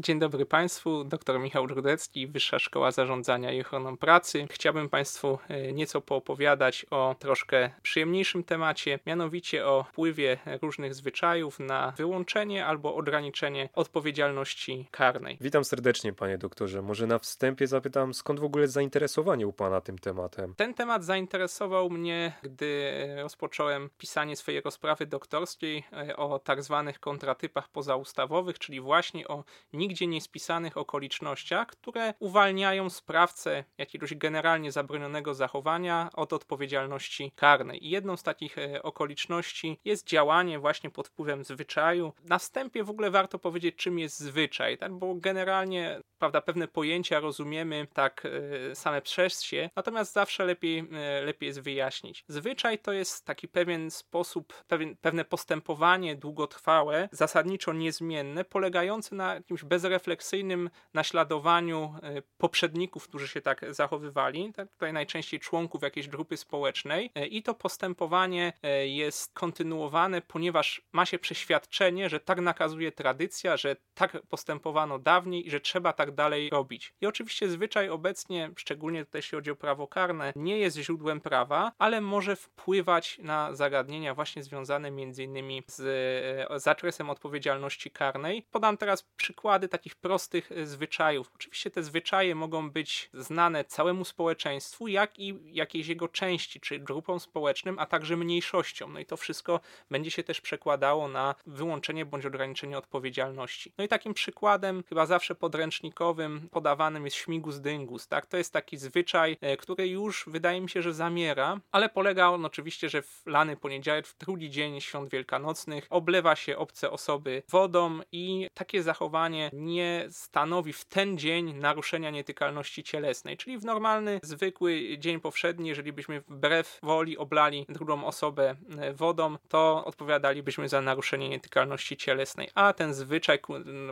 Dzień dobry Państwu, dr Michał Grudecki, Wyższa Szkoła Zarządzania i Ochroną Pracy. Chciałbym Państwu e, nieco poopowiadać o troszkę przyjemniejszym temacie, mianowicie o wpływie różnych zwyczajów na wyłączenie albo ograniczenie odpowiedzialności karnej. Witam serdecznie Panie doktorze. Może na wstępie zapytam, skąd w ogóle zainteresowanie u Pana tym tematem? Ten temat zainteresował mnie, gdy rozpocząłem pisanie swojej rozprawy doktorskiej e, o tak zwanych kontratypach pozaustawowych, czyli właśnie o nigdzie niespisanych okolicznościach, które uwalniają sprawcę jakiegoś generalnie zabronionego zachowania od odpowiedzialności karnej. I jedną z takich e, okoliczności jest działanie właśnie pod wpływem zwyczaju. Na wstępie w ogóle warto powiedzieć, czym jest zwyczaj, tak? bo generalnie prawda, pewne pojęcia rozumiemy tak e, same przez się, natomiast zawsze lepiej, e, lepiej jest wyjaśnić. Zwyczaj to jest taki pewien sposób, pewien, pewne postępowanie długotrwałe, zasadniczo niezmienne, polegające na jakimś bez bezrefleksyjnym naśladowaniu e, poprzedników, którzy się tak zachowywali, tak, tutaj najczęściej członków jakiejś grupy społecznej e, i to postępowanie e, jest kontynuowane, ponieważ ma się przeświadczenie, że tak nakazuje tradycja, że tak postępowano dawniej i że trzeba tak dalej robić. I oczywiście zwyczaj obecnie, szczególnie tutaj jeśli chodzi o prawo karne, nie jest źródłem prawa, ale może wpływać na zagadnienia właśnie związane między innymi z zakresem odpowiedzialności karnej. Podam teraz przykłady takich prostych e, zwyczajów. Oczywiście te zwyczaje mogą być znane całemu społeczeństwu, jak i jakiejś jego części, czy grupom społecznym, a także mniejszościom. No i to wszystko będzie się też przekładało na wyłączenie bądź ograniczenie odpowiedzialności. No i takim przykładem, chyba zawsze podręcznikowym, podawanym jest śmigus dyngus. Tak? To jest taki zwyczaj, e, który już wydaje mi się, że zamiera, ale polega on oczywiście, że w lany poniedziałek, w drugi dzień świąt wielkanocnych, oblewa się obce osoby wodą i takie zachowanie nie stanowi w ten dzień naruszenia nietykalności cielesnej. Czyli w normalny, zwykły dzień powszedni, jeżeli byśmy wbrew woli oblali drugą osobę e, wodą, to odpowiadalibyśmy za naruszenie nietykalności cielesnej. A ten zwyczaj,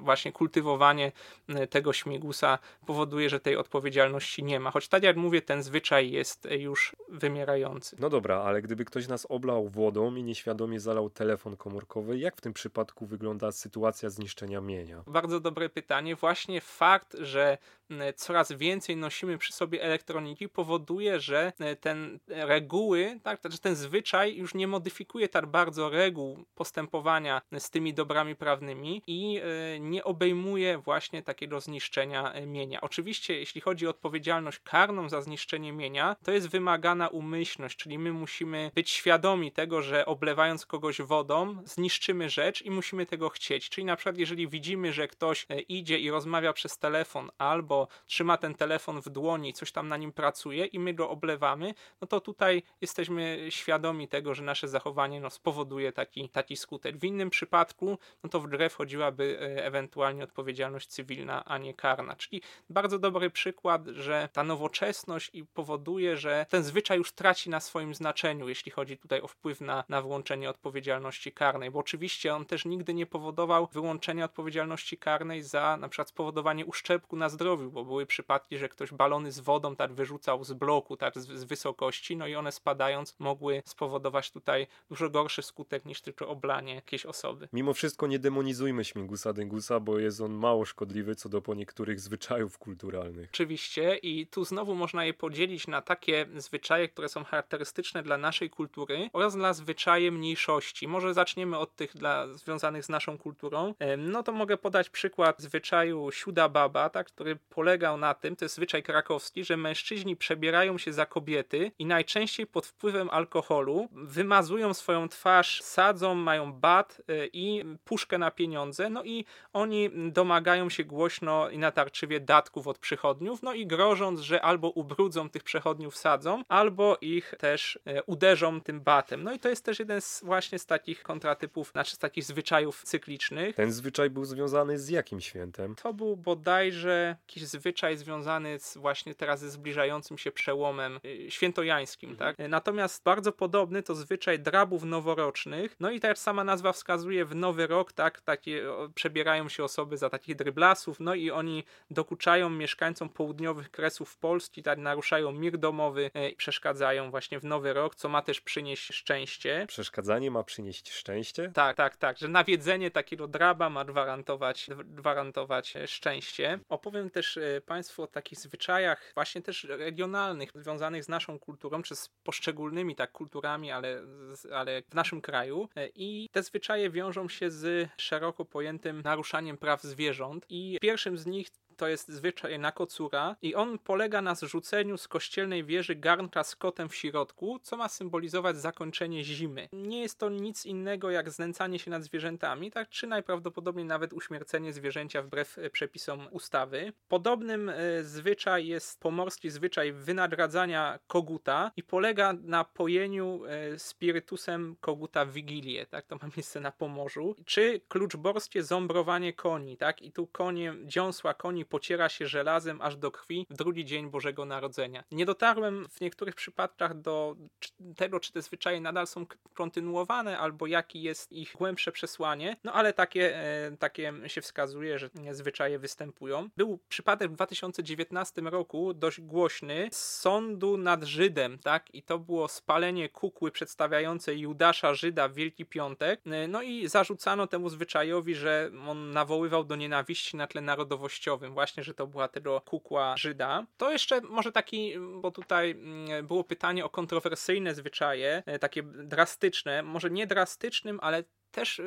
właśnie kultywowanie e, tego śmigusa powoduje, że tej odpowiedzialności nie ma. Choć tak jak mówię, ten zwyczaj jest już wymierający. No dobra, ale gdyby ktoś nas oblał wodą i nieświadomie zalał telefon komórkowy, jak w tym przypadku wygląda sytuacja zniszczenia mienia? Bardzo dobre pytanie. Właśnie fakt, że coraz więcej nosimy przy sobie elektroniki powoduje, że ten reguły, tak, znaczy ten zwyczaj już nie modyfikuje tak bardzo reguł postępowania z tymi dobrami prawnymi i e, nie obejmuje właśnie takiego zniszczenia e, mienia. Oczywiście, jeśli chodzi o odpowiedzialność karną za zniszczenie mienia, to jest wymagana umyślność, czyli my musimy być świadomi tego, że oblewając kogoś wodą, zniszczymy rzecz i musimy tego chcieć. Czyli na przykład, jeżeli widzimy, że ktoś e, idzie i rozmawia przez telefon, albo trzyma ten telefon w dłoni, coś tam na nim pracuje i my go oblewamy, no to tutaj jesteśmy świadomi tego, że nasze zachowanie no, spowoduje taki, taki skutek. W innym przypadku, no to w grę wchodziłaby e, ewentualnie odpowiedzialność cywilna, a nie karna. Czyli bardzo dobry przykład, że ta nowoczesność i powoduje, że ten zwyczaj już traci na swoim znaczeniu, jeśli chodzi tutaj o wpływ na, na wyłączenie odpowiedzialności karnej, bo oczywiście on też nigdy nie powodował wyłączenia odpowiedzialności karnej za na przykład spowodowanie uszczerbku na zdrowiu, bo były przypadki, że ktoś balony z wodą tak wyrzucał z bloku, tak z, z wysokości, no i one spadając mogły spowodować tutaj dużo gorszy skutek niż tylko oblanie jakiejś osoby. Mimo wszystko nie demonizujmy śmigusa dyngusa, bo jest on mało szkodliwy co do po niektórych zwyczajów kulturalnych. Oczywiście i tu znowu można je podzielić na takie zwyczaje, które są charakterystyczne dla naszej kultury oraz dla zwyczaje mniejszości. Może zaczniemy od tych dla, związanych z naszą kulturą. No to mogę podać przykład zwyczaju siuda baba, tak, który polegał na tym, to jest zwyczaj krakowski, że mężczyźni przebierają się za kobiety i najczęściej pod wpływem alkoholu wymazują swoją twarz, sadzą, mają bat y, i puszkę na pieniądze, no i oni domagają się głośno i natarczywie datków od przychodniów, no i grożąc, że albo ubrudzą tych przechodniów sadzą, albo ich też y, uderzą tym batem. No i to jest też jeden z właśnie z takich kontratypów, znaczy z takich zwyczajów cyklicznych. Ten zwyczaj był związany z jakim świętem? To był bodajże jakiś zwyczaj związany z właśnie teraz ze zbliżającym się przełomem y, świętojańskim, mhm. tak? Natomiast bardzo podobny to zwyczaj drabów noworocznych. No i też sama nazwa wskazuje w nowy rok, tak, takie przebierają się osoby za takich dryblasów, no i oni dokuczają mieszkańcom południowych kresów Polski, tak naruszają mir domowy e, i przeszkadzają właśnie w nowy rok, co ma też przynieść szczęście. Przeszkadzanie ma przynieść szczęście? Tak, tak, tak, że nawiedzenie takiego draba ma gwarantować gwarantować szczęście. Opowiem też Państwu o takich zwyczajach, właśnie też regionalnych, związanych z naszą kulturą, czy z poszczególnymi tak kulturami, ale, ale w naszym kraju. I te zwyczaje wiążą się z szeroko pojętym naruszaniem praw zwierząt. I pierwszym z nich to jest zwyczaj na kocura i on polega na zrzuceniu z kościelnej wieży garnka z kotem w środku, co ma symbolizować zakończenie zimy. Nie jest to nic innego jak znęcanie się nad zwierzętami, tak czy najprawdopodobniej nawet uśmiercenie zwierzęcia wbrew e, przepisom ustawy. Podobnym y, zwyczaj jest pomorski zwyczaj wynagradzania koguta i polega na pojeniu y, spirytusem koguta w Wigilię, tak to ma miejsce na Pomorzu, czy kluczborskie zombrowanie koni, tak i tu konie, dziąsła koni pociera się żelazem aż do krwi w drugi dzień Bożego Narodzenia. Nie dotarłem w niektórych przypadkach do tego, czy te zwyczaje nadal są kontynuowane, albo jaki jest ich głębsze przesłanie, no ale takie, e, takie się wskazuje, że zwyczaje występują. Był przypadek w 2019 roku dość głośny z sądu nad Żydem, tak? I to było spalenie kukły przedstawiającej Judasza Żyda w Wielki Piątek. E, no i zarzucano temu zwyczajowi, że on nawoływał do nienawiści na tle narodowościowym właśnie, że to była tego kukła Żyda. To jeszcze może taki, bo tutaj mm, było pytanie o kontrowersyjne zwyczaje, e, takie drastyczne, może nie drastycznym, ale też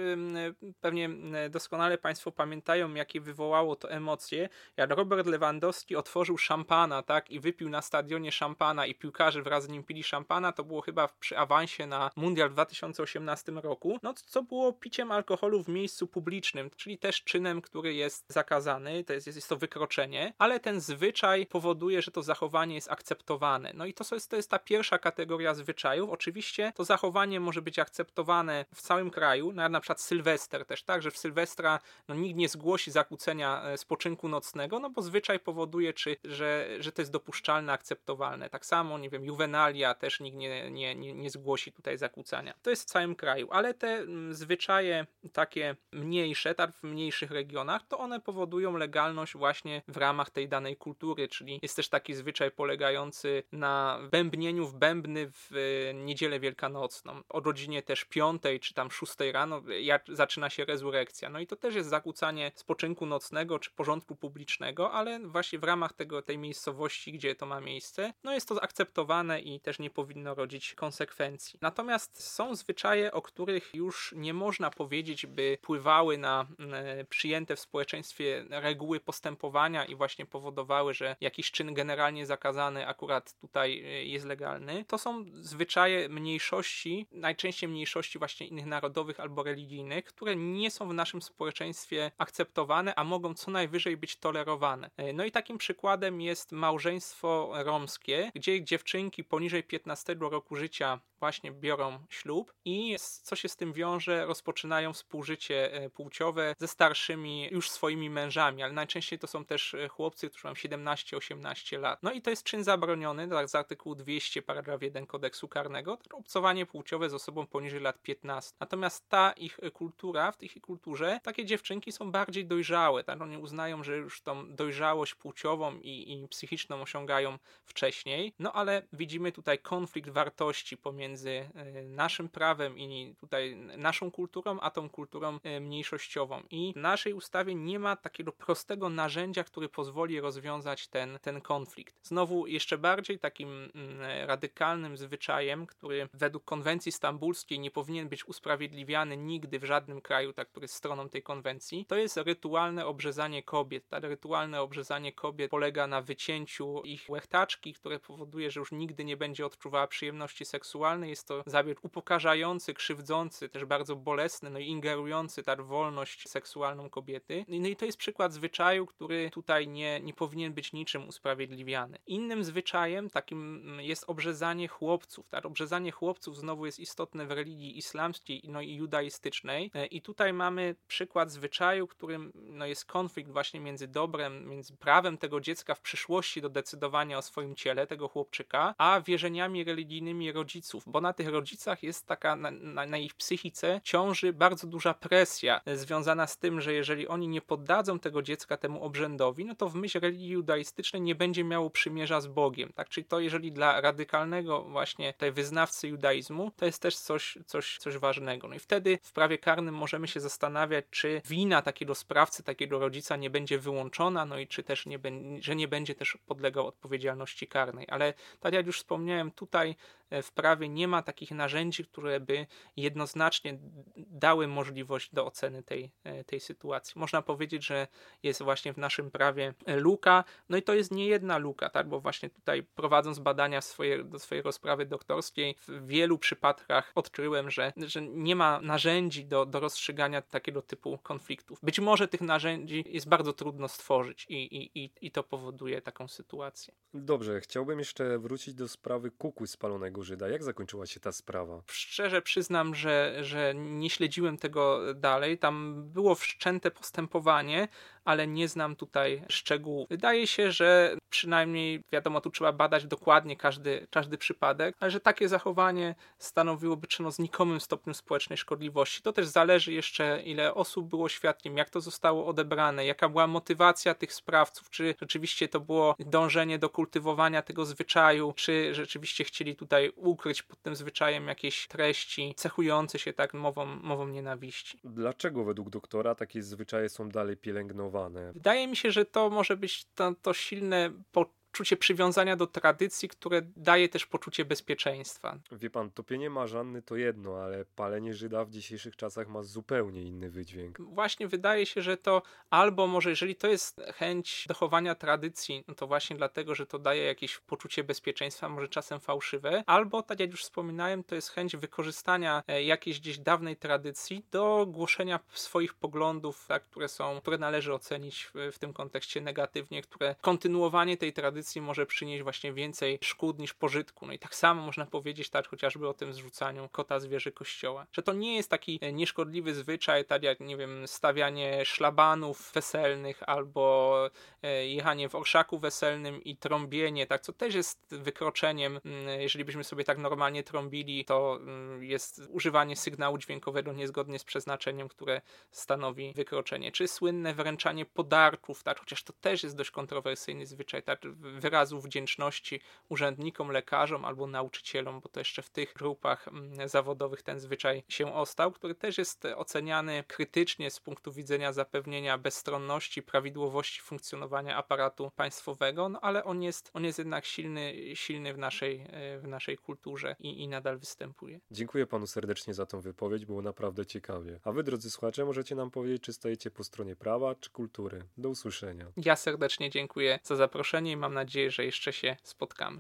pewnie doskonale Państwo pamiętają, jakie wywołało to emocje, jak Robert Lewandowski otworzył szampana, tak, i wypił na stadionie szampana i piłkarze wraz z nim pili szampana, to było chyba przy awansie na Mundial w 2018 roku, no co było piciem alkoholu w miejscu publicznym, czyli też czynem, który jest zakazany, to jest, jest to wykroczenie, ale ten zwyczaj powoduje, że to zachowanie jest akceptowane. No i to jest, to jest ta pierwsza kategoria zwyczajów. Oczywiście to zachowanie może być akceptowane w całym kraju, na, na przykład Sylwester też, tak, że w Sylwestra no, nikt nie zgłosi zakłócenia e, spoczynku nocnego, no bo zwyczaj powoduje, czy, że, że to jest dopuszczalne, akceptowalne. Tak samo, nie wiem, juwenalia też nikt nie, nie, nie, nie zgłosi tutaj zakłócania. To jest w całym kraju, ale te mm, zwyczaje takie mniejsze, tak, w mniejszych regionach, to one powodują legalność właśnie w ramach tej danej kultury, czyli jest też taki zwyczaj polegający na bębnieniu w bębny w e, niedzielę wielkanocną. O godzinie też piątej czy tam szóstej rano no, jak zaczyna się rezurekcja. No i to też jest zakłócanie spoczynku nocnego czy porządku publicznego, ale właśnie w ramach tego, tej miejscowości, gdzie to ma miejsce, no jest to akceptowane i też nie powinno rodzić konsekwencji. Natomiast są zwyczaje, o których już nie można powiedzieć, by pływały na e, przyjęte w społeczeństwie reguły postępowania i właśnie powodowały, że jakiś czyn generalnie zakazany akurat tutaj e, jest legalny. To są zwyczaje mniejszości, najczęściej mniejszości właśnie innych narodowych albo religijnych, które nie są w naszym społeczeństwie akceptowane, a mogą co najwyżej być tolerowane. E, no i takim przykładem jest małżeństwo romskie, gdzie dziewczynki poniżej 15 roku życia właśnie biorą ślub i co się z tym wiąże, rozpoczynają współżycie e, płciowe ze starszymi już swoimi mężami, ale najczęściej to są też e, chłopcy, którzy mają 17-18 lat. No i to jest czyn zabroniony, tak z artykułu 200 paragraf 1 kodeksu karnego, obcowanie płciowe z osobą poniżej lat 15. Natomiast ta ich kultura, w tej ich kulturze, takie dziewczynki są bardziej dojrzałe, tak? Oni uznają, że już tą dojrzałość płciową i, i psychiczną osiągają wcześniej, no ale widzimy tutaj konflikt wartości pomiędzy e, naszym prawem i tutaj naszą kulturą, a tą kulturą e, mniejszościową. I w naszej ustawie nie ma takiego prostego narzędzia, który pozwoli rozwiązać ten, ten konflikt. Znowu jeszcze bardziej takim mm, radykalnym zwyczajem, który według konwencji stambulskiej nie powinien być usprawiedliwiany nigdy w żadnym kraju, tak, który jest stroną tej konwencji, to jest rytualne obrzezanie kobiet. Tak, rytualne obrzezanie kobiet polega na wycięciu ich łechtaczki, które powoduje, że już nigdy nie będzie odczuwała przyjemności seksualnej. Jest to zabieg upokarzający, krzywdzący, też bardzo bolesny, no i ingerujący tak wolność seksualną kobiety. No i to jest przykład zwyczaju, który tutaj nie, nie powinien być niczym usprawiedliwiany. Innym zwyczajem takim mm, jest obrzezanie chłopców. Tak, obrzezanie chłopców znowu jest istotne w religii islamskiej no i judaistycznej E, I tutaj mamy przykład zwyczaju, którym no, jest konflikt właśnie między dobrem, między prawem tego dziecka w przyszłości do decydowania o swoim ciele, tego chłopczyka, a wierzeniami religijnymi rodziców, bo na tych rodzicach jest taka, na, na, na ich psychice ciąży bardzo duża presja związana z tym, że jeżeli oni nie poddadzą tego dziecka temu obrzędowi, no to w myśl religii judaistycznej nie będzie miało przymierza z Bogiem. Tak? Czyli to, jeżeli dla radykalnego właśnie tej wyznawcy judaizmu, to jest też coś, coś, coś ważnego. No i wtedy w prawie karnym możemy się zastanawiać, czy wina takiego sprawcy, takiego rodzica nie będzie wyłączona, no i czy też nie, że nie będzie też podlegał odpowiedzialności karnej. Ale tak jak już wspomniałem, tutaj e, w prawie nie ma takich narzędzi, które by jednoznacznie dały możliwość do oceny tej, e, tej sytuacji. Można powiedzieć, że jest właśnie w naszym prawie luka, no i to jest nie jedna luka, tak, bo właśnie tutaj prowadząc badania swoje, do swojej rozprawy doktorskiej, w wielu przypadkach odkryłem, że, że nie ma narzędzi do, do rozstrzygania takiego typu konfliktów. Być może tych narzędzi jest bardzo trudno stworzyć i, i, i, i to powoduje taką sytuację. Dobrze, chciałbym jeszcze wrócić do sprawy kuku spalonego Żyda. Jak zakończyła się ta sprawa? Szczerze przyznam, że, że nie śledziłem tego dalej. Tam było wszczęte postępowanie, ale nie znam tutaj szczegółów. Wydaje się, że przynajmniej wiadomo, tu trzeba badać dokładnie każdy, każdy przypadek, ale że takie zachowanie stanowiłoby czyno znikomym stopniu społecznej szkodliwości. To też zależy jeszcze, ile osób było świadkiem, jak to zostało odebrane, jaka była motywacja tych sprawców, czy rzeczywiście to było dążenie do kultywowania tego zwyczaju, czy rzeczywiście chcieli tutaj ukryć tym zwyczajem jakieś treści cechujące się tak mową, mową nienawiści. Dlaczego według doktora takie zwyczaje są dalej pielęgnowane? Wydaje mi się, że to może być to, to silne poczucie poczucie przywiązania do tradycji, które daje też poczucie bezpieczeństwa. Wie pan, topienie marzanny to jedno, ale palenie Żyda w dzisiejszych czasach ma zupełnie inny wydźwięk. Właśnie wydaje się, że to albo może, jeżeli to jest chęć dochowania tradycji, no to właśnie dlatego, że to daje jakieś poczucie bezpieczeństwa, może czasem fałszywe, albo tak jak już wspominałem, to jest chęć wykorzystania e, jakiejś gdzieś dawnej tradycji do głoszenia swoich poglądów, tak, które są, które należy ocenić w, w tym kontekście negatywnie, które kontynuowanie tej tradycji tradycji może przynieść właśnie więcej szkód niż pożytku. No i tak samo można powiedzieć tak chociażby o tym zrzucaniu kota zwierzy kościoła. Że to nie jest taki e, nieszkodliwy zwyczaj, tak jak, nie wiem, stawianie szlabanów weselnych albo e, jechanie w orszaku weselnym i trąbienie, tak, co też jest wykroczeniem. Jeżeli byśmy sobie tak normalnie trąbili, to jest używanie sygnału dźwiękowego niezgodnie z przeznaczeniem, które stanowi wykroczenie. Czy słynne wręczanie podarków, tak, chociaż to też jest dość kontrowersyjny zwyczaj, tak, wyrazu wdzięczności urzędnikom, lekarzom albo nauczycielom, bo to jeszcze w tych grupach mm, zawodowych ten zwyczaj się ostał, który też jest oceniany krytycznie z punktu widzenia zapewnienia bezstronności, prawidłowości funkcjonowania aparatu państwowego, no ale on jest, on jest jednak silny, silny w, naszej, w naszej kulturze i, i nadal występuje. Dziękuję panu serdecznie za tą wypowiedź, było naprawdę ciekawie. A wy, drodzy słuchacze, możecie nam powiedzieć, czy stajecie po stronie prawa, czy kultury. Do usłyszenia. Ja serdecznie dziękuję za zaproszenie i mam nadzieję, nadzieję, że jeszcze się spotkamy.